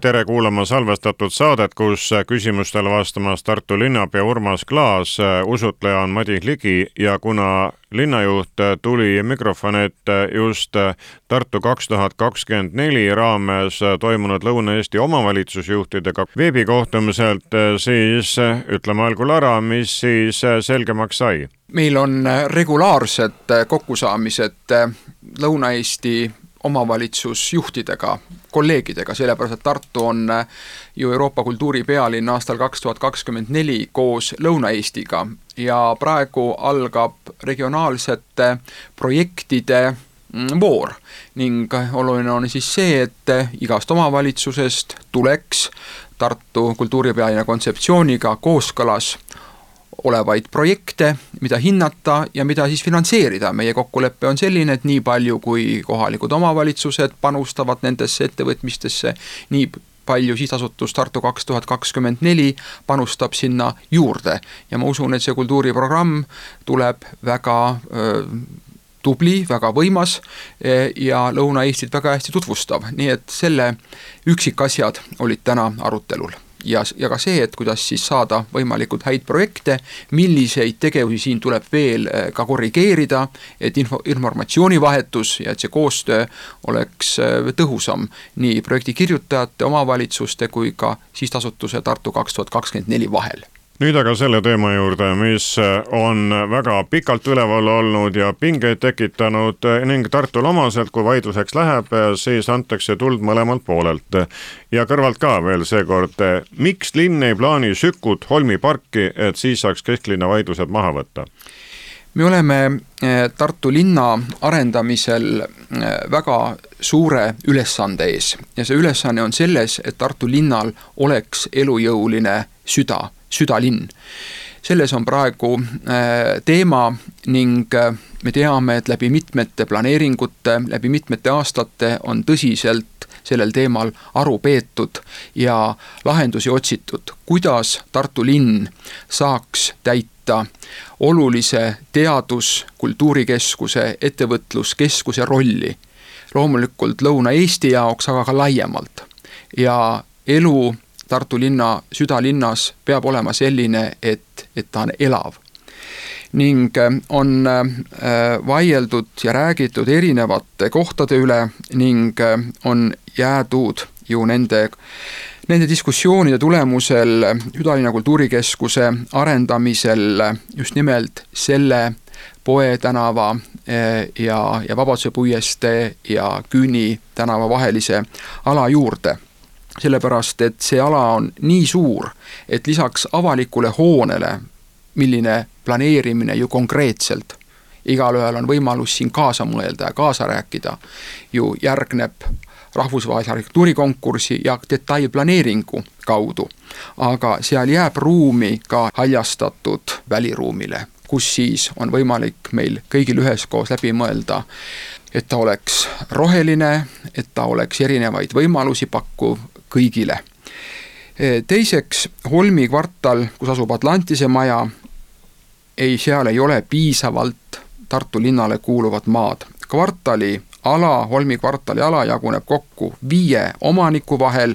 Tere kuulama salvestatud saadet, kus küsimustele vastamas Tartu linnapea Urmas Klaas, usutleja on Madis Ligi ja kuna linnajuht tuli mikrofoni ette just Tartu kaks tuhat kakskümmend neli raames toimunud Lõuna-Eesti omavalitsusjuhtidega veebikohtumiselt, siis ütleme algul ära, mis siis selgemaks sai. meil on regulaarsed kokkusaamised Lõuna-Eesti omavalitsusjuhtidega, kolleegidega, sellepärast et Tartu on ju Euroopa kultuuripealinn aastal kaks tuhat kakskümmend neli koos Lõuna-Eestiga. Ja praegu algab regionaalsete projektide voor. Ning oluline on siis see, et igast omavalitsusest tuleks Tartu kultuuripealinna kontseptsiooniga kooskõlas olevaid projekte, mida hinnata ja mida siis finantseerida, meie kokkulepe on selline, et nii palju, kui kohalikud omavalitsused panustavad nendesse ettevõtmistesse, nii palju sihtasutus Tartu kaks tuhat kakskümmend neli panustab sinna juurde. Ja ma usun, et see kultuuriprogramm tuleb väga öö, tubli, väga võimas ja Lõuna-Eestit väga hästi tutvustav, nii et selle üksikasjad olid täna arutelul ja, ja ka see, et kuidas siis saada võimalikult häid projekte, milliseid tegevusi siin tuleb veel äh, ka korrigeerida, et info, informatsioonivahetus ja et see koostöö oleks äh, tõhusam nii projekti kirjutajate, omavalitsuste kui ka sihtasutuse Tartu kaks tuhat kakskümmend neli vahel nüüd aga selle teema juurde, mis on väga pikalt üleval olnud ja pingeid tekitanud ning Tartul omaselt, kui vaidluseks läheb, siis antakse tuld mõlemalt poolelt. ja kõrvalt ka veel seekord, miks linn ei plaani Sükut Holmi parki, et siis saaks kesklinna vaidlused maha võtta? me oleme Tartu linna arendamisel väga suure ülesande ees ja see ülesanne on selles, et Tartu linnal oleks elujõuline süda südalinn. selles on praegu äh, teema ning äh, me teame, et läbi mitmete planeeringute, läbi mitmete aastate on tõsiselt sellel teemal aru peetud ja lahendusi otsitud, kuidas Tartu linn saaks täita olulise teadus, kultuurikeskuse, ettevõtluskeskuse rolli. loomulikult Lõuna-Eesti jaoks, aga ka laiemalt. ja elu Tartu linna südalinnas peab olema selline, et, et ta on elav. ning äh, on äh, vaieldud ja räägitud erinevate kohtade üle ning äh, on jäädud ju nende Nende diskussioonide tulemusel Südalinna kultuurikeskuse arendamisel just nimelt selle Poe tänava ja, ja Vabaduse puiestee ja Küüni tänava vahelise ala juurde sellepärast et see ala on nii suur, et lisaks avalikule hoonele, milline planeerimine ju konkreetselt, igalühel on võimalus siin kaasa mõelda ja kaasa rääkida, ju järgneb rahvusvahelise arhitektuurikonkursi ja detailplaneeringu kaudu. aga seal jääb ruumi ka haljastatud väliruumile, kus siis on võimalik meil kõigil üheskoos läbi mõelda, et ta oleks roheline, et ta oleks erinevaid võimalusi pakkuv, kõigile. teiseks, Holmi kvartal, kus asub Atlantise maja, ei, seal ei ole piisavalt Tartu linnale kuuluvat maad. kvartali ala, Holmi kvartali ala jaguneb kokku viie omaniku vahel,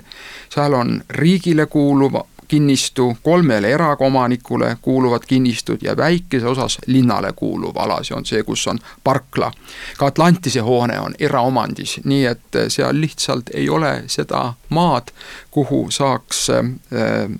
seal on riigile kuuluva kinnistu, kolmele eraomanikule kuuluvad kinnistud ja väikese osas linnale kuuluv ala, see on see, kus on parkla. ka Atlantise hoone on eraomandis, nii et seal lihtsalt ei ole seda maad, kuhu saaks äh,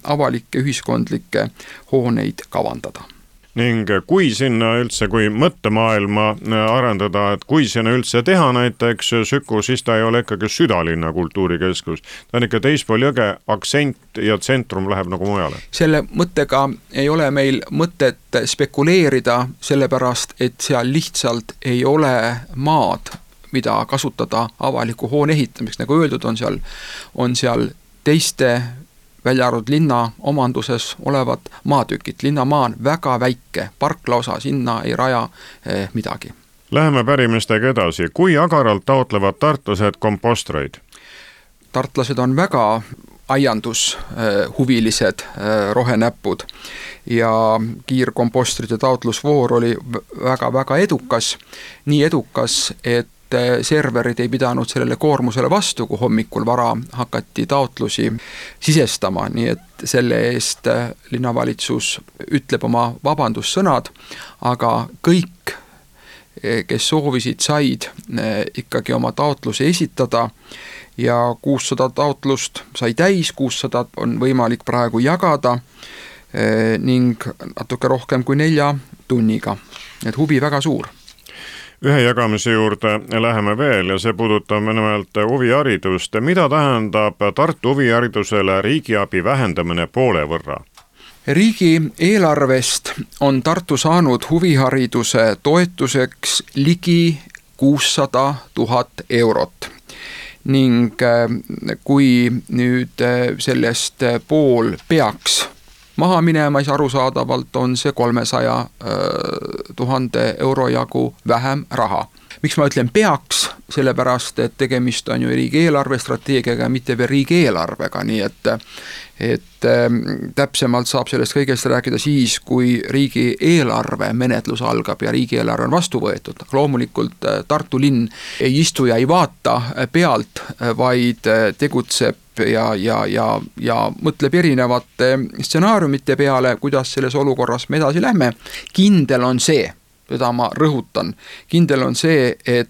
avalikke ühiskondlikke hooneid kavandada ning kui sinna üldse, kui mõttemaailma äh, arendada, et kui sinna üldse teha näiteks Süku, siis ta ei ole ikkagi südalinna kultuurikeskus. ta on ikka teispool jõge, aktsent ja tsentrum läheb nagu mujale. selle mõttega ei ole meil mõtet spekuleerida, sellepärast et seal lihtsalt ei ole maad, mida kasutada avaliku hoone ehitamiseks, nagu öeldud, on seal, on seal teiste välja arvatud linna omanduses olevad maatükid, linnamaa on väga väike, parkla osa, sinna ei raja eh, midagi. Läheme pärimistega edasi, kui agaralt taotlevad tartlased kompostreid? tartlased on väga aiandushuvilised äh, rohenäpud ja kiirkompostrite taotlusvoor oli väga-väga edukas, nii edukas, et äh, serverid ei pidanud sellele koormusele vastu, kui hommikul vara hakati taotlusi sisestama, nii et selle eest äh, linnavalitsus ütleb oma vabandussõnad, aga kõik, kes soovisid, said ikkagi oma taotluse esitada ja kuussada taotlust sai täis, kuussada on võimalik praegu jagada eh, ning natuke rohkem kui nelja tunniga, et huvi väga suur ühe jagamise juurde läheme veel ja see puudutab nimelt huviharidust. mida tähendab Tartu huviharidusele riigiabi vähendamine poole võrra? riigieelarvest on Tartu saanud huvihariduse toetuseks ligi kuussada tuhat eurot ning äh, kui nüüd äh, sellest äh, pool peaks maha minema, siis arusaadavalt on see kolmesaja tuhande euro jagu vähem raha. Miks ma ütlen peaks, sellepärast et tegemist on ju riigieelarve strateegiaga, mitte veel riigieelarvega, nii et et ähm, täpsemalt saab sellest kõigest rääkida siis, kui riigieelarve menetlus algab ja riigieelarve on vastu võetud. loomulikult äh, Tartu linn ei istu ja ei vaata äh, pealt, äh, vaid tegutseb ja, ja, ja, ja mõtleb erinevate stsenaariumite peale, kuidas selles olukorras me edasi lähme. kindel on see, seda ma rõhutan, kindel on see, et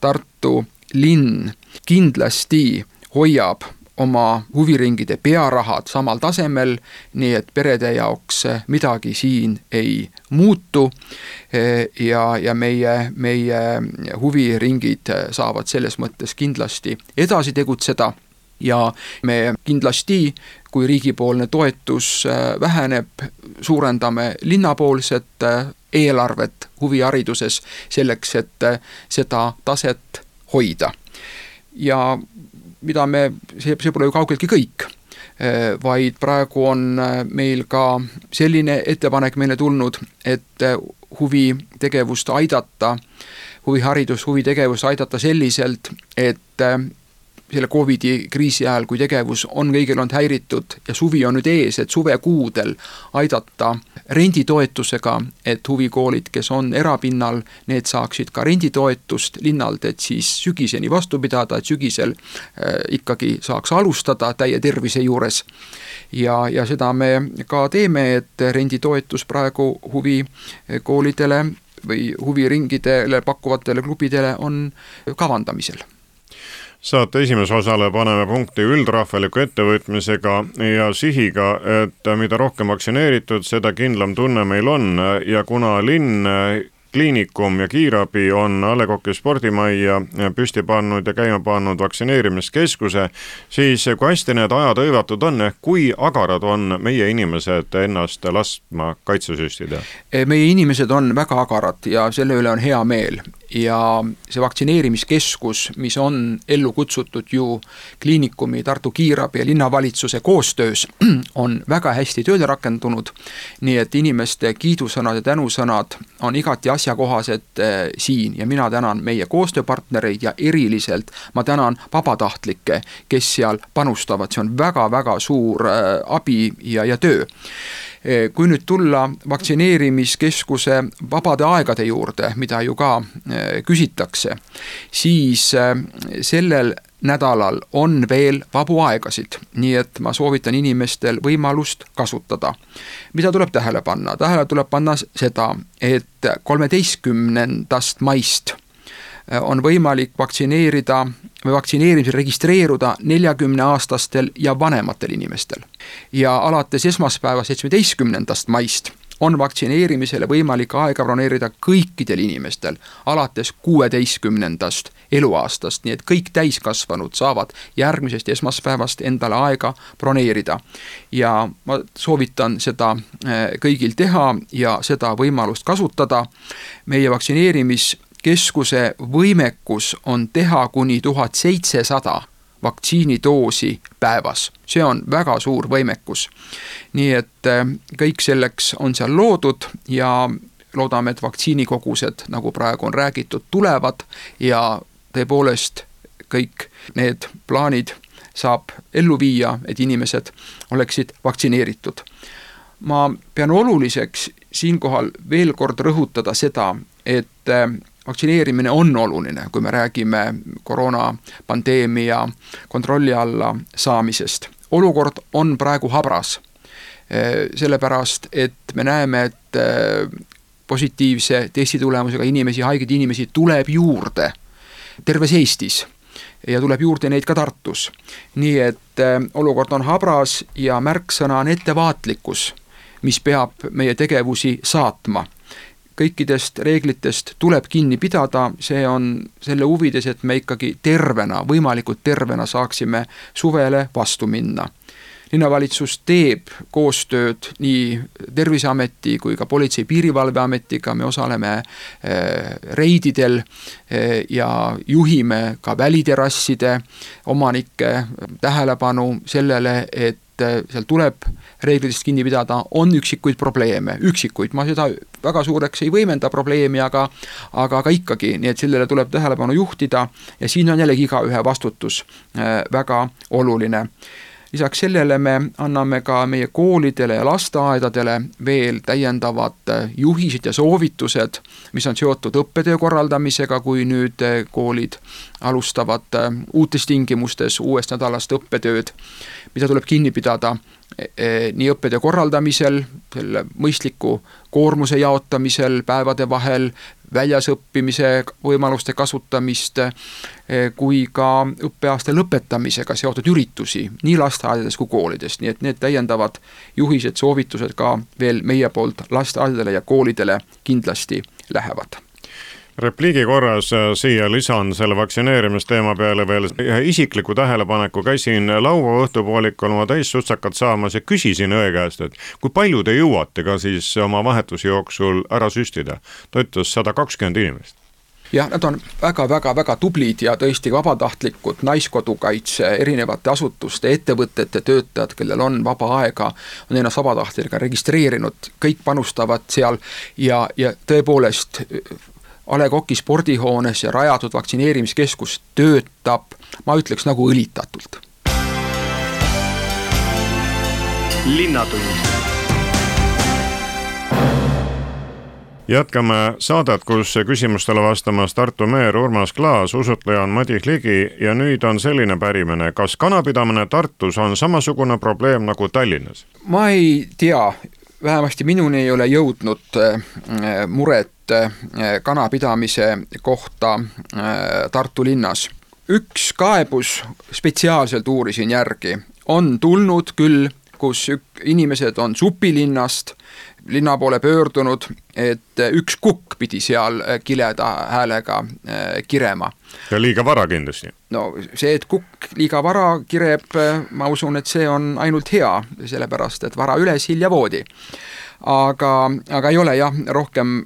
Tartu linn kindlasti hoiab oma huviringide pearahad samal tasemel, nii et perede jaoks midagi siin ei muutu. ja, ja meie, meie huviringid saavad selles mõttes kindlasti edasi tegutseda ja me kindlasti, kui riigipoolne toetus väheneb, suurendame linnapoolset eelarvet huvihariduses selleks, et seda taset hoida. Ja mida me, see, see pole ju kaugeltki kõik äh, vaid praegu on äh, meil ka selline ettepanek meile tulnud, et äh, huvitegevust aidata, huviharidus, huvitegevust aidata selliselt, et selle Covidi kriisi ajal, kui tegevus on kõigil olnud häiritud ja suvi on nüüd ees, et suvekuudel aidata renditoetusega, et huvikoolid, kes on erapinnal, need saaksid ka renditoetust linnalt, et siis sügiseni vastu pidada, et sügisel äh, ikkagi saaks alustada täie tervise juures. ja, ja seda me ka teeme, et renditoetus praegu huvikoolidele või huviringidele pakkuvatele klubidele on kavandamisel saate esimese osale paneme punkti üldrahvaliku ettevõtmisega ja sihiga, et mida rohkem vaktsineeritud, seda kindlam tunne meil on ja kuna linn kliinikum ja kiirabi on A Le Coq'i spordimajja püsti pannud ja käima pannud vaktsineerimiskeskuse, siis kui hästi need ajad hõivatud on, ehk kui agarad on meie inimesed ennast laskma kaitsesüstida? meie inimesed on väga agarad ja selle üle on hea meel ja see vaktsineerimiskeskus, mis on ellu kutsutud ju kliinikumi, Tartu Kiirabi ja linnavalitsuse koostöös, on väga hästi tööle rakendunud. nii et inimeste kiidusõnad ja tänusõnad on igati asjakohased äh, siin. Ja mina tänan meie koostööpartnereid ja eriliselt ma tänan vabatahtlikke, kes seal panustavad, see on väga-väga suur äh, abi ja, ja töö kui nüüd tulla vaktsineerimiskeskuse vabade aegade juurde, mida ju ka eh, küsitakse, siis eh, sellel nädalal on veel vabu aegasid, nii et ma soovitan inimestel võimalust kasutada. mida tuleb tähele panna, tähele tuleb panna seda, et kolmeteistkümnendast maist on võimalik vaktsineerida või vaktsineerimisel registreeruda neljakümneaastastel ja vanematel inimestel. ja alates esmaspäeva, seitsmeteistkümnendast maist on vaktsineerimisele võimalik aega broneerida kõikidel inimestel alates kuueteistkümnendast eluaastast, nii et kõik täiskasvanud saavad järgmisest esmaspäevast endale aega broneerida. ja ma soovitan seda äh, kõigil teha ja seda võimalust kasutada. meie vaktsineerimis keskuse võimekus on teha kuni tuhat seitsesada vaktsiinidoosi päevas, see on väga suur võimekus. nii et äh, kõik selleks on seal loodud ja loodame, et vaktsiinikogused, nagu praegu on räägitud, tulevad ja tõepoolest kõik need plaanid saab ellu viia, et inimesed oleksid vaktsineeritud. ma pean oluliseks siinkohal veel kord rõhutada seda, et äh, vaktsineerimine on oluline, kui me räägime koroonapandeemia kontrolli alla saamisest. olukord on praegu habras, äh, sellepärast et me näeme, et äh, positiivse testi tulemusega inimesi, haigeid inimesi tuleb juurde terves Eestis ja tuleb juurde neid ka Tartus. nii et äh, olukord on habras ja märksõna on ettevaatlikkus, mis peab meie tegevusi saatma kõikidest reeglitest tuleb kinni pidada, see on selle huvides, et me ikkagi tervena, võimalikult tervena saaksime suvele vastu minna. Linnavalitsus teeb koostööd nii Terviseameti kui ka Politsei-Piirivalveametiga, me osaleme eh, reididel eh, ja juhime ka väliterrasside omanike tähelepanu sellele, et eh, seal tuleb reeglitest kinni pidada, on üksikuid probleeme, üksikuid, ma seda väga suureks ei võimenda probleemi, aga aga, aga ikkagi, nii et sellele tuleb tähelepanu juhtida ja siin on jällegi igaühe vastutus väga oluline. Lisaks sellele me anname ka meie koolidele ja lasteaedadele veel täiendavad äh, juhised ja soovitused, mis on seotud õppetöö korraldamisega, kui nüüd äh, koolid alustavad äh, uutes tingimustes uuest nädalast õppetööd, mida tuleb kinni pidada e, e, nii õppetöö korraldamisel, selle mõistliku koormuse jaotamisel päevade vahel, väljas õppimise võimaluste kasutamist, eh, kui ka õppeaasta lõpetamisega seotud üritusi nii lasteaedades kui koolides, nii et need täiendavad juhised, soovitused ka veel meie poolt lasteaedadele ja koolidele kindlasti lähevad repliigi korras äh, siia lisan selle vaktsineerimisteema peale veel ühe isikliku tähelepaneku, käisin laupäeva õhtupoolikul oma täissutsakat saamas ja küsisin õe käest, et kui palju te jõuate ka siis oma vahetuse jooksul ära süstida. ta ütles sada kakskümmend inimest. Jah, nad on väga-väga-väga tublid ja tõesti vabatahtlikud, Naiskodukaitse, erinevate asutuste, ettevõtete töötajad, kellel on vaba aega, on ennast vabatahtlikega registreerinud, kõik panustavad seal ja, ja tõepoolest A Le Coq'i spordihoones ja rajatud vaktsineerimiskeskus töötab, ma ütleks nagu õlitatult. linnatund jätkame saadet, kus küsimustele vastamas Tartu meer Urmas Klaas, usutleja on Madis Ligi ja nüüd on selline pärimine, kas kanapidamine Tartus on samasugune probleem nagu Tallinnas? ma ei tea, vähemasti minuni ei ole jõudnud äh, muret äh, kanapidamise kohta äh, Tartu linnas. üks kaebus, spetsiaalselt uurisin järgi, on tulnud küll, kus inimesed on supilinnast linna poole pöördunud, et üks kukk pidi seal kileda häälega kirema ja liiga vara kindlasti. no see, et kukk liiga vara kireb, ma usun, et see on ainult hea, sellepärast et vara üles, hilja voodi. aga, aga ei ole jah, rohkem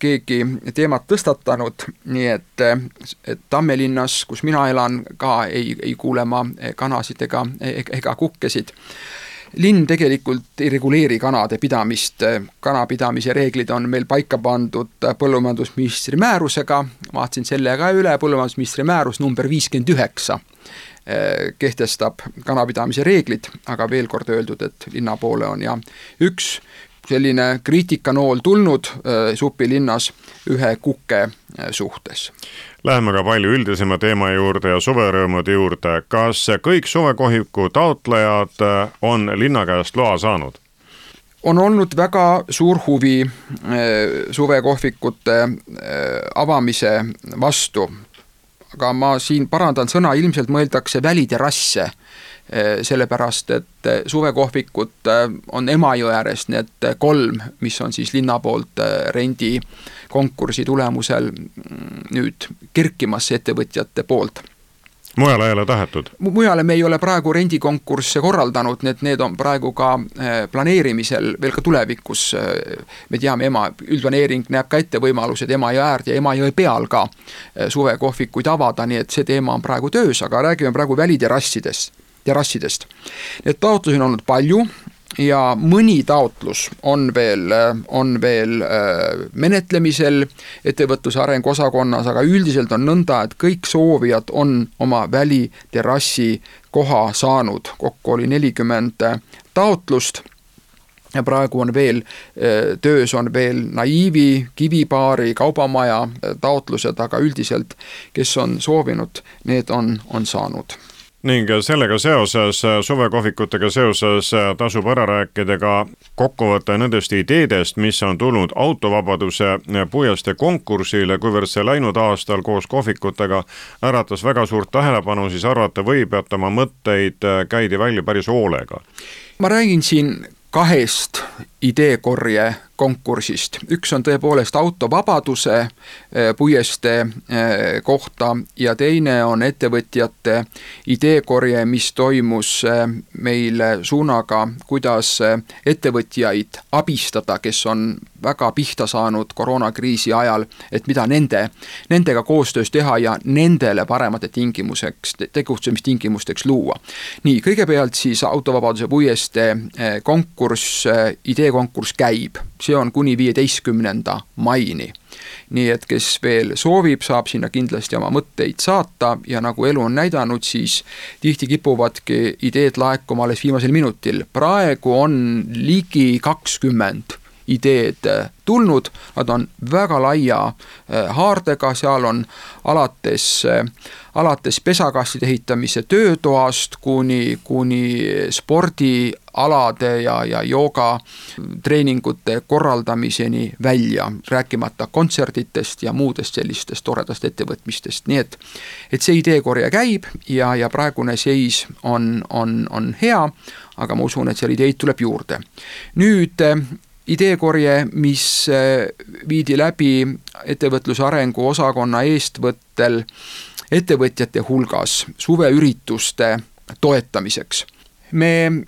keegi teemat tõstatanud, nii et, et Tammelinnas, kus mina elan, ka ei, ei kuule ma kanasid ega, ega kukkesid linn tegelikult ei reguleeri kanade pidamist, kanapidamise reeglid on meil paika pandud põllumajandusministri määrusega, vaatasin selle ka üle, põllumajandusministri määrus number viiskümmend üheksa eh, kehtestab kanapidamise reeglid, aga veel kord öeldud, et linna poole on ja üks selline kriitikanool tulnud äh, supilinnas ühe kuke äh, suhtes. Läheme ka palju üldisema teema juurde ja suverõõmude juurde. kas kõik suvekohiku taotlejad äh, on linna käest loa saanud? on olnud väga suur huvi suvekohvikute avamise vastu. aga ma siin parandan sõna, ilmselt mõeldakse väliterrasse sellepärast et eh, suvekohvikud eh, on Emajõe ääres need kolm, mis on siis linna poolt rendikonkursi tulemusel mm, nüüd kerkimas ettevõtjate poolt mujale ei ole tahetud? mujale me ei ole praegu rendikonkursse korraldanud, need, need on praegu ka planeerimisel veel ka tulevikus. me teame, ema, üldplaneering näeb ka ette võimalused Emajõe äärde ja Emajõe peal ka suvekohvikuid avada, nii et see teema on praegu töös, aga räägime praegu väliterrassidest terrassidest. Neid taotlusi on olnud palju ja mõni taotlus on veel, on veel menetlemisel ettevõtluse arengu osakonnas, aga üldiselt on nõnda, et kõik soovijad on oma väliterrassi koha saanud, kokku oli nelikümmend taotlust ja praegu on veel, töös on veel Naiivi, Kivipaari, Kaubamaja taotlused, aga üldiselt, kes on soovinud, need on, on saanud ning sellega seoses, suvekohvikutega seoses tasub ära rääkida ka kokkuvõte nendest ideedest, mis on tulnud autovabaduse puiestee konkursile, kuivõrd see läinud aastal koos kohvikutega äratas väga suurt tähelepanu, siis arvata võib, et oma mõtteid käidi välja päris hoolega. ma räägin siin kahest ideekorje konkursist, üks on tõepoolest autovabaduse eh, puiestee eh, kohta ja teine on ettevõtjate ideekorje, mis toimus eh, meil suunaga, kuidas ettevõtjaid abistada, kes on väga pihta saanud koroonakriisi ajal, et mida nende, nendega koostöös teha ja nendele paremate tingimuseks, tegutsemistingimusteks luua. nii, kõigepealt siis autovabaduse puiestee konkurss, ideekonkurss käib see on kuni viieteistkümnenda maini. nii et kes veel soovib, saab sinna kindlasti oma mõtteid saata ja nagu elu on näidanud, siis tihti kipuvadki ideed laekuma alles viimasel minutil. praegu on ligi kakskümmend ideed tulnud, nad on väga laia äh, haardega, seal on alates, äh, alates pesakastide ehitamise töötoast kuni, kuni spordialade ja, ja joogatreeningute korraldamiseni välja, rääkimata kontsertidest ja muudest sellistest toredast ettevõtmistest, nii et et see ideekorje käib ja, ja praegune seis on, on, on hea, aga ma usun, et seal ideid tuleb juurde. nüüd ideekorje, mis äh, viidi läbi ettevõtluse arengu osakonna eestvõttel ettevõtjate hulgas suveürituste toetamiseks. me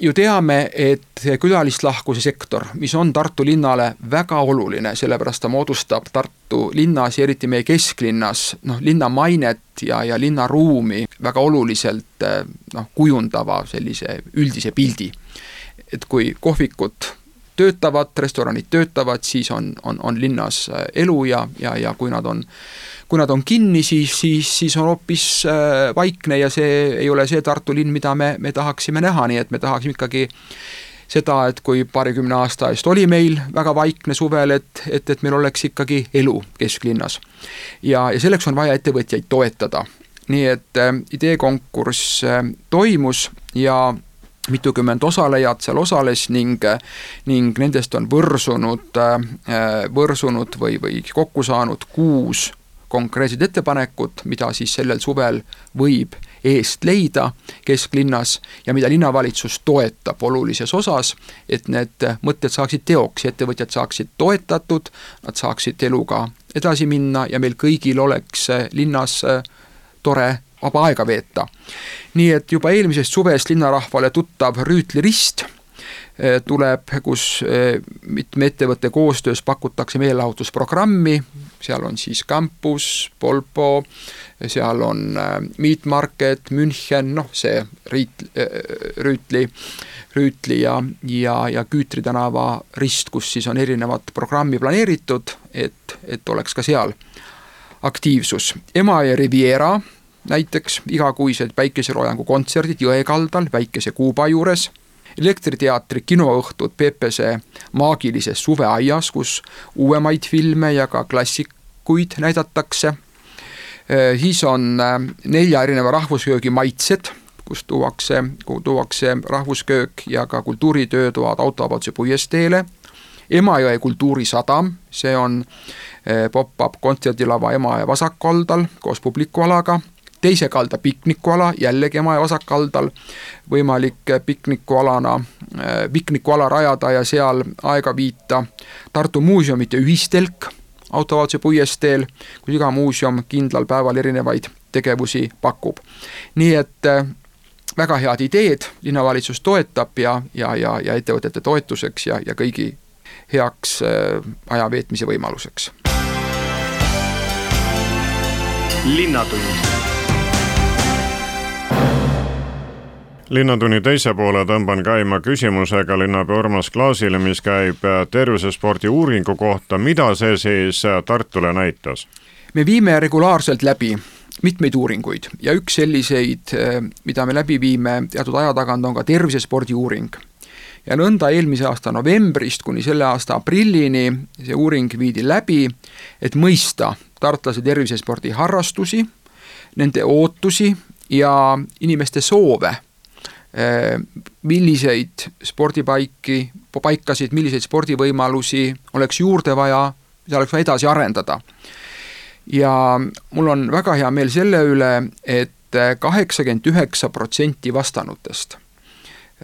ju teame, et külalislahkuse sektor, mis on Tartu linnale väga oluline, sellepärast ta moodustab Tartu linnas ja eriti meie kesklinnas noh, linna mainet ja, ja linnaruumi väga oluliselt noh, kujundava sellise üldise pildi. et kui kohvikut töötavad, restoranid töötavad, siis on, on, on linnas äh, elu ja, ja, ja kui nad on kui nad on kinni, siis, siis, siis on hoopis äh, vaikne ja see ei ole see Tartu linn, mida me, me tahaksime näha, nii et me tahaksime ikkagi seda, et kui paarikümne aasta eest oli meil väga vaikne suvel, et, et, et meil oleks ikkagi elu kesklinnas. ja, ja selleks on vaja ettevõtjaid toetada. nii et äh, ideekonkurss äh, toimus ja mitukümmend osalejat seal osales ning, ning nendest on võrsunud, võrsunud või, või kokku saanud kuus konkreetset ettepanekut, mida siis sellel suvel võib eest leida kesklinnas ja mida linnavalitsus toetab olulises osas, et need mõtted saaksid teoks ja ettevõtjad saaksid toetatud, nad saaksid eluga edasi minna ja meil kõigil oleks linnas tore vaba aega veeta. nii et juba eelmisest suvest linnarahvale tuttav Rüütli rist eh, tuleb, kus eh, mitme ettevõtte koostöös pakutakse meelelahutusprogrammi, seal on siis Campus, Polpo, seal on eh, Meat Market, München, noh, see Riit-, Rüütli, Rüütli ja, ja, ja Küütri tänava rist, kus siis on erinevad programmi planeeritud, et, et oleks ka seal aktiivsus. Emajõe Riviera näiteks igakuised päikeseloojangu kontserdid Jõe kaldal Väikese Kuuba juures, elektriteatri kinoõhtud Peepese maagilises suveaias, kus uuemaid filme ja ka klassikuid näidatakse, siis on äh, nelja erineva rahvusköögi maitsed, kus tuuakse, kuhu tuuakse rahvusköök ja ka kultuuritöötoad autovabaduse puiesteele, Emajõe kultuurisadam, see on äh, pop-up kontserdilava Emajõe vasakaldal koos publikualaga teise kalda piknikuala, jällegi Emajõe vasakkaldal, võimalik piknikualana, äh, piknikuala rajada ja seal aega viita Tartu muuseumite ühistelk autovabaduse puiesteel, kus iga muuseum kindlal päeval erinevaid tegevusi pakub. nii et äh, väga head ideed, linnavalitsus toetab ja, ja, ja, ja ettevõtete toetuseks ja, ja kõigi heaks äh, aja veetmise võimaluseks. linnatund linnatunni teise poole tõmban käima küsimusega linnapea Urmas Klaasile, mis käib tervisespordi uuringu kohta, mida see siis Tartule näitas? me viime regulaarselt läbi mitmeid uuringuid ja üks selliseid, mida me läbi viime teatud aja tagant, on ka tervisespordi uuring ja nõnda eelmise aasta novembrist kuni selle aasta aprillini see uuring viidi läbi, et mõista tartlase tervisespordi harrastusi, nende ootusi ja inimeste soove, milliseid spordipaiki, paikasid, milliseid spordivõimalusi oleks juurde vaja, mida oleks vaja edasi arendada. ja mul on väga hea meel selle üle et, et kaheksakümmend üheksa protsenti vastanutest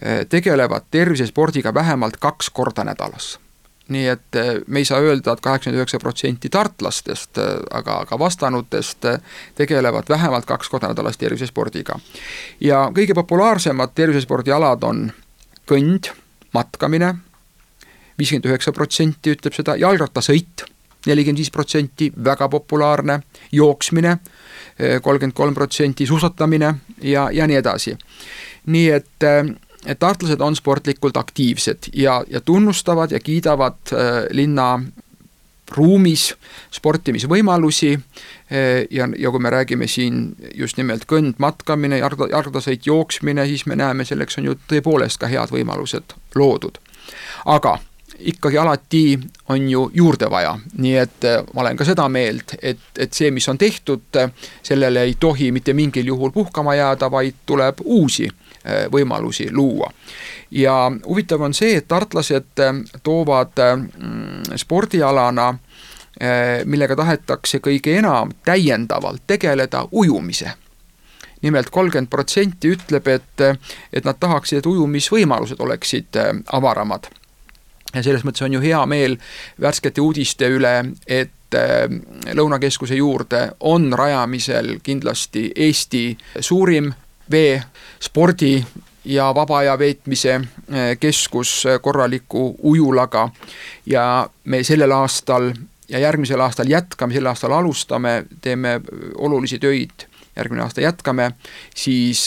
Eh, tegelevad tervisespordiga vähemalt kaks korda nädalas. Nii et eh, me ei saa öelda et, et kaheksakümmend üheksa protsenti tartlastest, eh, aga, aga vastanutest tegelevad vähemalt kaks korda nädalas tervisespordiga. ja kõige populaarsemad tervisespordialad on kõnd, matkamine, viiskümmend üheksa protsenti ütleb seda, jalgrattasõit, nelikümmend viis protsenti, väga populaarne, jooksmine, kolmkümmend kolm protsenti, suusatamine ja, ja nii edasi. nii et et tartlased on sportlikult aktiivsed ja, ja tunnustavad ja kiidavad äh, linna ruumis sportimisvõimalusi äh, ja, ja kui me räägime siin just nimelt kõnd, matkamine, jalg, jalgrattasõit, jooksmine, siis me näeme, selleks on ju tõepoolest ka head võimalused loodud. aga ikkagi alati on ju juurde vaja, nii et äh, ma olen ka seda meelt, et, et see, mis on tehtud, sellele ei tohi mitte mingil juhul puhkama jääda, vaid tuleb uusi võimalusi luua. ja huvitav on see, et tartlased äh, toovad mm, spordialana, millega tahetakse kõige enam täiendavalt tegeleda, ujumise nimelt kolmkümmend protsenti ütleb, et, et nad tahaksid, et ujumisvõimalused oleksid avaramad. ja selles mõttes on ju hea meel värskete uudiste üle, et Lõunakeskuse juurde on rajamisel kindlasti Eesti suurim vee, spordi ja vaba aja veetmise eh, keskus eh, korraliku ujulaga. Ja me sellel aastal ja järgmisel aastal jätkame, sel aastal alustame, teeme eh, olulisi töid, järgmine aasta jätkame, siis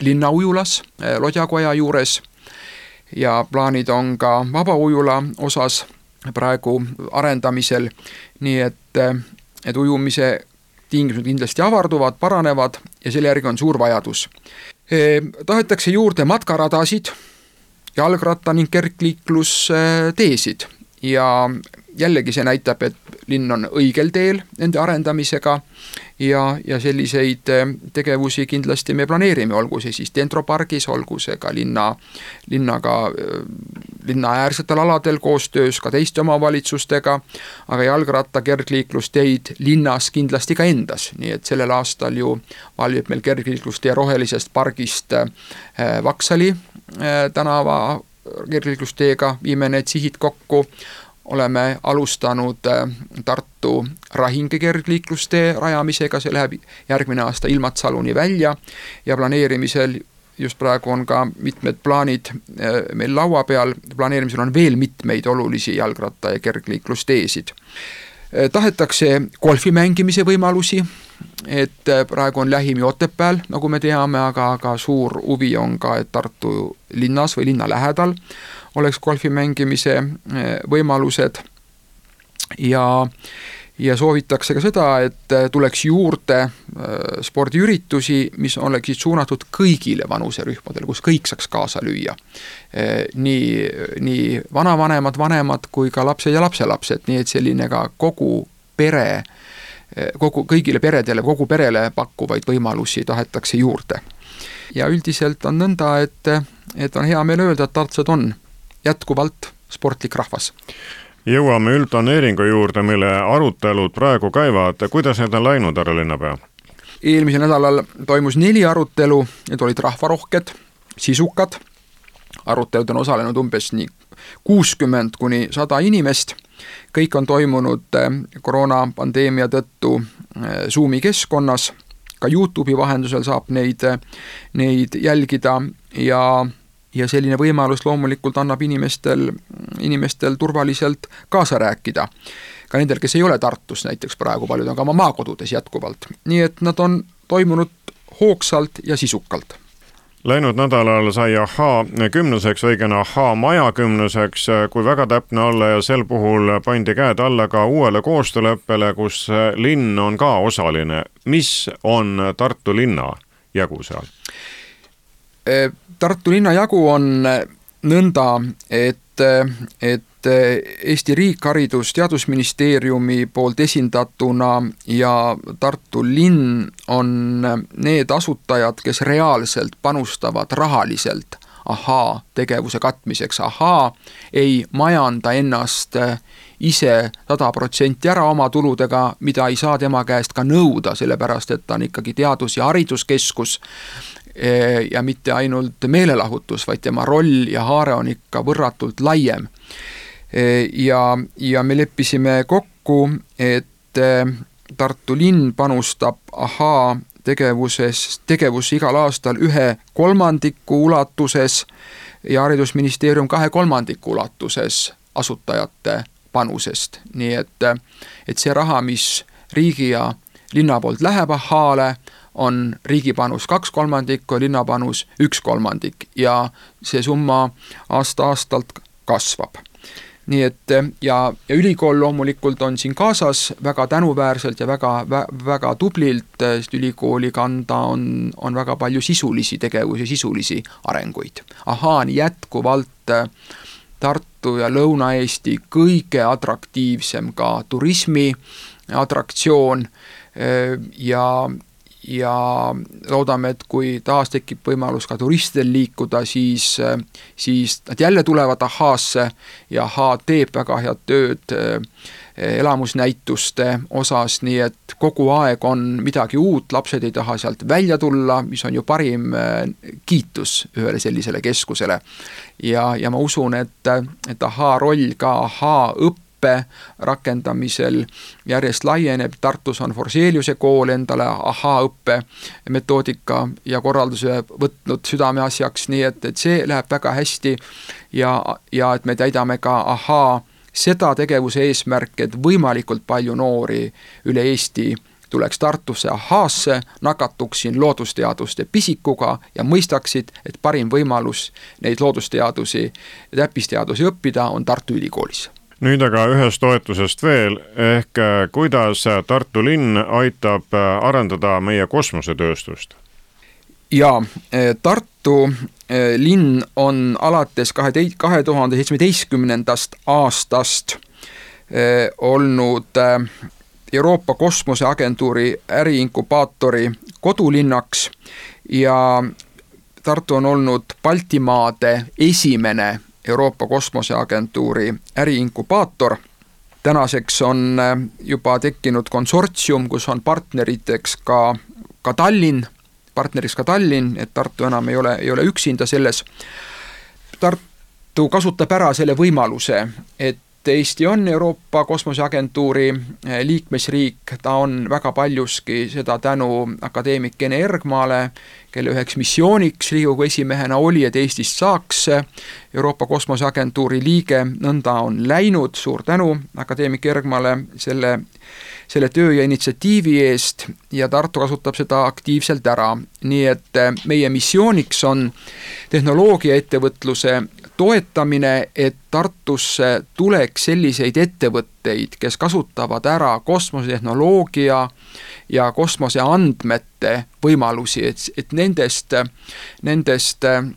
linnaujulas Lodjakoja juures. Ja plaanid on ka vabaujula osas praegu arendamisel, nii et, et ujumise tingimused kindlasti avarduvad, paranevad ja selle järgi on suur vajadus. tahetakse juurde matkaradasid, jalgratta ning kergliiklusteesid ja jällegi see näitab, et linn on õigel teel nende arendamisega ja, ja selliseid eh, tegevusi kindlasti me planeerime, olgu see siis Dentro pargis, olgu see ka linna, linnaga, eh, linnaäärsetel aladel koostöös ka teiste omavalitsustega, aga jalgratta kergliiklusteid linnas kindlasti ka endas, nii et sellel aastal ju valmib meil kergliiklustee rohelisest pargist eh, Vaksali tänava kergliiklusteega, viime need sihid kokku, oleme alustanud äh, Tartu Rahinge kergliiklustee rajamisega, see läheb järgmine aasta Ilmatsaluni välja ja planeerimisel just praegu on ka mitmed plaanid äh, meil laua peal, planeerimisel on veel mitmeid olulisi jalgratta- ja kergliiklusteesid. Äh, tahetakse golfi mängimise võimalusi, et praegu on lähim ju Otepääl, nagu me teame, aga, aga suur huvi on ka, et Tartu linnas või linna lähedal oleks golfi mängimise eh, võimalused ja ja soovitakse ka seda, et eh, tuleks juurde eh, spordiüritusi, mis oleksid suunatud kõigile vanuserühmadele, kus kõik saaks kaasa lüüa. nii, nii vanavanemad, vanemad kui ka lapsed ja lapselapsed, nii et selline ka kogu pere, kogu, kõigile peredele, kogu perele pakkuvaid võimalusi tahetakse juurde. ja üldiselt on nõnda, et, et on hea meel öelda, et tartsad on jätkuvalt sportlik rahvas. Jõuame üldplaneeringu juurde, mille arutelud praegu käivad, kuidas need on läinud, härra linnapea? eelmisel nädalal toimus neli arutelu, need olid rahvarohked, sisukad, arutelud on osalenud umbes nii kuuskümmend kuni sada inimest, kõik on toimunud eh, koroonapandeemia tõttu eh, Zoomi keskkonnas, ka Youtube'i vahendusel saab neid, eh, neid jälgida ja ja selline võimalus loomulikult annab inimestel, inimestel turvaliselt kaasa rääkida. ka nendel, kes ei ole Tartus näiteks praegu, paljud on ka oma maakodudes jätkuvalt, nii et nad on toimunud hoogsalt ja sisukalt Läinud nädalal sai ahhaa kümnuseks, õigemini ahhaa maja kümnuseks, kui väga täpne olla ja sel puhul pandi käed alla ka uuele koostööleppele, kus linn on ka osaline. mis on Tartu linna jagu seal? Tartu linna jagu on nõnda, et, et Eesti riik Haridus- Teadusministeeriumi poolt esindatuna ja Tartu linn on need asutajad, kes reaalselt panustavad rahaliselt ahaa tegevuse katmiseks, ahaa ei majanda ennast ise sada protsenti ära oma tuludega, mida ei saa tema käest ka nõuda, sellepärast et ta on ikkagi teadus- ja hariduskeskus ja mitte ainult meelelahutus, vaid tema roll ja haare on ikka võrratult laiem. Ja, ja me leppisime kokku, et äh, Tartu linn panustab ahaa tegevuses, tegevusse igal aastal ühe kolmandiku ulatuses ja Haridusministeerium kahe kolmandiku ulatuses asutajate panusest, nii et, et see raha, mis riigi ja linna poolt läheb ahaale, on riigi panus kaks kolmandikku ja linna panus üks kolmandik ja see summa aasta-aastalt kasvab nii et ja, ja ülikool loomulikult on siin kaasas väga tänuväärselt ja väga vä,, väga tublilt, sest ülikooli kanda on, on väga palju sisulisi tegevusi, sisulisi arenguid. ahaa on jätkuvalt Tartu ja Lõuna-Eesti kõige atraktiivsem ka turismi atraktsioon ja, ja loodame, et kui taas tekib võimalus ka turistidel liikuda, siis, siis nad jälle tulevad ahhaasse ja ahhaa teeb väga head tööd eh, elamusnäituste osas, nii et kogu aeg on midagi uut, lapsed ei taha sealt välja tulla, mis on ju parim eh, kiitus ühele sellisele keskusele. ja, ja ma usun, et, et ahhaa roll ka ahhaa õppes õppe rakendamisel. Järjest laieneb, Tartus on Forseliuse kool endale ahaa-õppe metoodika ja korralduse võtnud südameasjaks, nii et, et see läheb väga hästi. Ja, ja et me täidame ka ahaa seda tegevuse eesmärki, et võimalikult palju noori üle Eesti tuleks Tartusse ahhaasse, nakatuks siin loodusteaduste pisikuga ja mõistaksid, et parim võimalus neid loodusteadusi ja täppisteadusi õppida on Tartu Ülikoolis nüüd aga ühest toetusest veel, ehk äh, kuidas Tartu linn aitab äh, arendada meie kosmosetööstust? jaa, äh, Tartu linn on alates kahe kahe tuhande seitsmeteistkümnendast aastast olnud Euroopa Kosmoseagentuuri äriinkubaatori kodulinnaks ja Tartu on olnud Baltimaade esimene Euroopa Kosmoseagentuuri äriinkubaator. tänaseks on äh, juba tekkinud konsortsium, kus on partneriteks ka, ka Tallinn, partneriks ka Tallinn, et Tartu enam ei ole, ei ole üksinda selles. Tartu kasutab ära selle võimaluse, et Eesti on Euroopa Kosmoseagentuuri eh, liikmesriik, ta on väga paljuski seda tänu akadeemik Ene Ergmale, kelle üheks missiooniks Riigikogu esimehena oli, et Eestist saaks Euroopa Kosmoseagentuuri liige, nõnda on läinud, suur tänu akadeemik Ergmale selle, selle töö ja initsiatiivi eest. Ja Tartu kasutab seda aktiivselt ära. nii et eh, meie missiooniks on tehnoloogiaettevõtluse toetamine, et Tartusse tuleks selliseid ettevõtteid, kes kasutavad ära kosmosetehnoloogia ja kosmoseandmete võimalusi, et, et nendest, nendest äh,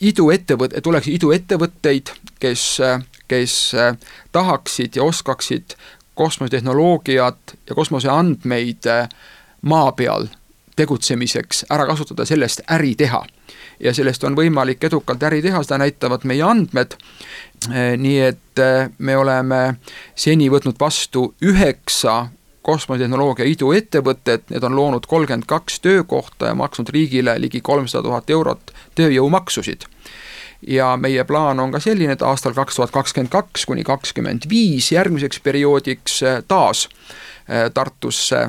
iduettevõt-, tuleks iduettevõtteid, kes, kes tahaksid ja oskaksid kosmosetehnoloogiat ja kosmoseandmeid maa peal tegutsemiseks ära kasutada, sellest äri teha ja sellest on võimalik edukalt äri teha, seda näitavad meie andmed. Eh, nii et eh, me oleme seni võtnud vastu üheksa kosmosetehnoloogia iduettevõtet, need on loonud kolmkümmend kaks töökohta ja maksnud riigile ligi kolmsada tuhat eurot tööjõumaksusid ja meie plaan on ka selline, et aastal kaks tuhat kakskümmend kaks kuni kakskümmend viis järgmiseks perioodiks eh, taas Tartusse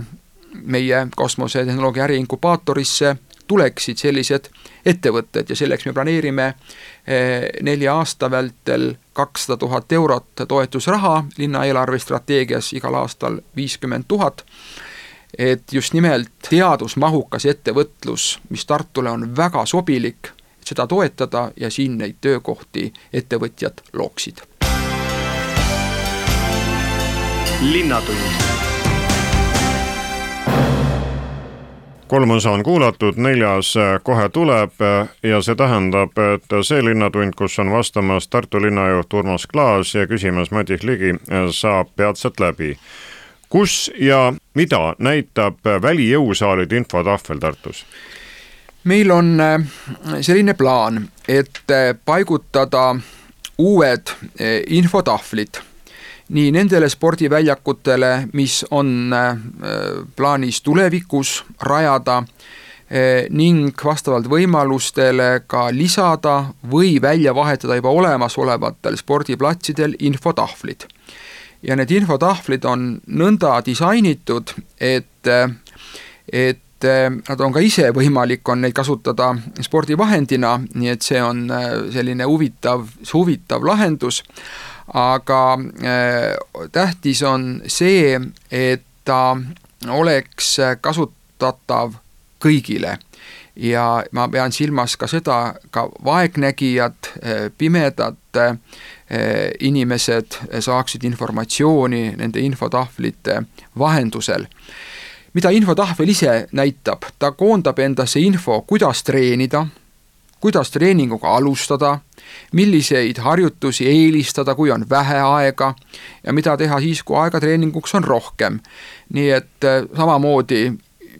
meie kosmosetehnoloogia äriinkubaatorisse tuleksid sellised ettevõtted ja selleks me planeerime eh, nelja aasta vältel kakssada tuhat eurot toetusraha linna eelarvestrateegias igal aastal viiskümmend tuhat et just nimelt teadusmahukas ettevõtlus, mis Tartule on väga sobilik, seda toetada ja siin neid töökohti ettevõtjad looksid. linnatund kolm osa on kuulatud, neljas kohe tuleb ja see tähendab, et see linnatund, kus on vastamas Tartu linnajuht Urmas Klaas ja küsimas Madis Ligi, saab peatselt läbi. kus ja mida näitab välijõusaalide infotahvel Tartus? meil on äh, selline plaan, et äh, paigutada uued äh, infotahvlid nii nendele spordiväljakutele, mis on äh, plaanis tulevikus rajada äh, ning vastavalt võimalustele ka lisada või välja vahetada juba olemasolevatel spordiplatsidel infotahvlid. ja need infotahvlid on nõnda disainitud, et, et nad on ka ise võimalik, on neid kasutada spordivahendina, nii et see on äh, selline huvitav, huvitav lahendus aga äh, tähtis on see, et ta oleks kasutatav kõigile ja ma pean silmas ka seda, ka vaegnägijad, äh, pimedad äh, inimesed saaksid informatsiooni nende infotahvlite vahendusel. mida infotahvel ise näitab, ta koondab endasse info, kuidas treenida, kuidas treeninguga alustada milliseid harjutusi eelistada, kui on vähe aega ja mida teha siis, kui aega treeninguks on rohkem. nii et äh, samamoodi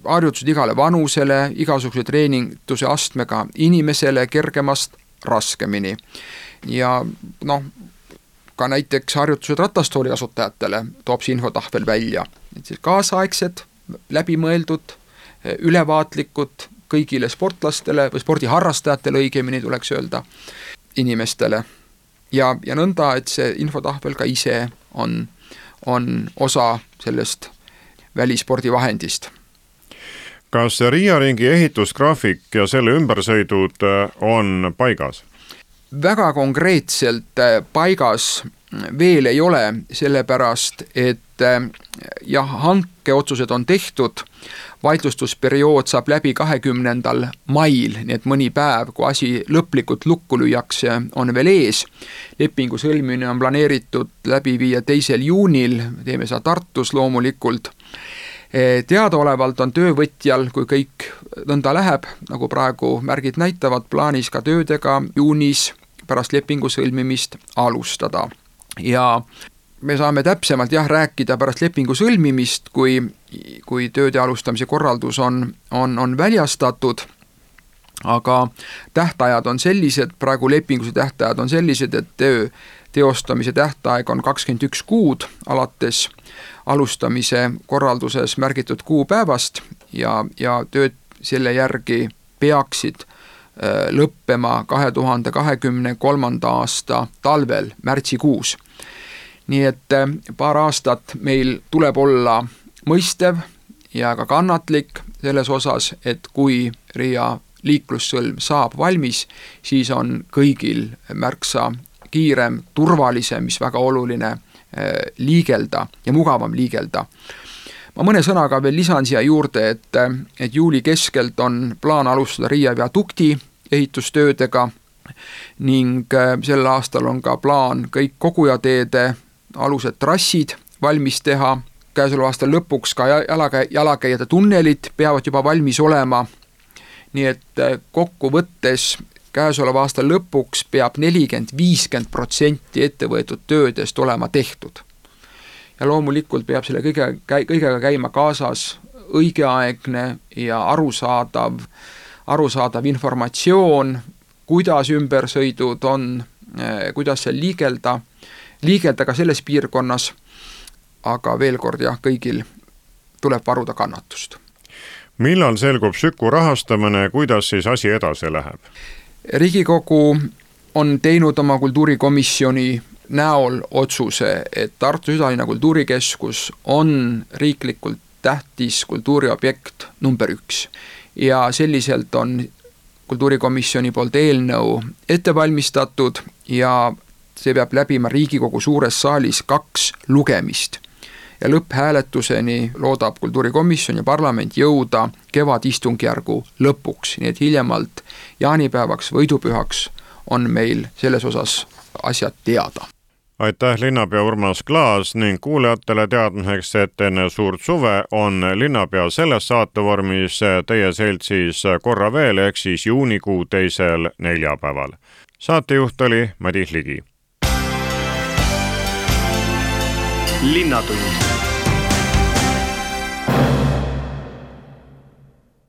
harjutused igale vanusele, igasuguse treeningutuse astmega inimesele kergemast raskemini. ja noh, ka näiteks harjutused ratastooli kasutajatele toob see infotahvel välja, et siis kaasaegsed, läbimõeldud, ülevaatlikud kõigile sportlastele või spordiharrastajatele õigemini tuleks öelda inimestele. ja, ja nõnda, et see infotahvel ka ise on, on osa sellest välispordivahendist kas Riia ringi ehitusgraafik ja selle ümbersõidud äh, on paigas? Väga konkreetselt äh, paigas veel ei ole, sellepärast et äh, jah, hankeotsused on tehtud vaidlustusperiood saab läbi kahekümnendal mail, nii et mõni päev, kui asi lõplikult lukku lüüakse, on veel ees. lepingu sõlmimine on planeeritud läbi viia teisel juunil, teeme seda Tartus loomulikult teadaolevalt on töövõtjal, kui kõik nõnda läheb, nagu praegu märgid näitavad, plaanis ka töödega juunis pärast lepingu sõlmimist alustada. ja me saame täpsemalt jah, rääkida pärast lepingu sõlmimist, kui, kui tööde alustamise korraldus on, on, on väljastatud, aga tähtajad on sellised, praegu lepinguse tähtajad on sellised, et töö teostamise tähtaeg on kakskümmend üks kuud alates alustamise korralduses märgitud kuupäevast ja, ja tööd selle järgi peaksid äh, lõppema kahe tuhande kahekümne kolmanda aasta talvel, märtsikuus. Nii et äh, paar aastat meil tuleb olla mõistev ja ka kannatlik selles osas, et kui Riia liiklussõlm saab valmis, siis on kõigil märksa kiirem, turvalisem, mis väga oluline, liigelda ja mugavam liigelda. ma mõne sõnaga veel lisan siia juurde, et, äh, et juuli keskelt on plaan alustada Riia viadukti ehitustöödega ning sel aastal on ka plaan kõik kogujateede alused trassid valmis teha, käesoleva aasta lõpuks ka jalakäi-, jalakäijate tunnelid peavad juba valmis olema, nii et äh, kokkuvõttes käesoleva aasta lõpuks peab nelikümmend, viiskümmend protsenti ettevõetud töödest olema tehtud. ja loomulikult peab selle kõige, kõigega käima kaasas õigeaegne ja arusaadav, arusaadav informatsioon, kuidas ümbersõidud on, äh, kuidas seal liigelda liigelda ka selles piirkonnas, aga veel kord jah, kõigil tuleb varuda kannatust. millal selgub Süku rahastamine kuidas siis asi edasi läheb? Riigikogu on teinud oma kultuurikomisjoni näol otsuse, et Tartu Südalinna Kultuurikeskus on riiklikult tähtis kultuuriobjekt number üks. ja selliselt on kultuurikomisjoni poolt eelnõu ette valmistatud ja see peab läbima Riigikogu suures saalis kaks lugemist. Ja lõpphääletuseni loodab kultuurikomisjon ja parlament jõuda kevadistungjärgu lõpuks, nii et hiljemalt jaanipäevaks, võidupühaks on meil selles osas asjad teada aitäh, linnapea Urmas Klaas ning kuulajatele teadmiseks, et enne suurt suve on linnapea selles saatevormis teie seltsis korra veel, ehk siis juunikuu teisel neljapäeval. saatejuht oli Madis Ligi. linnatund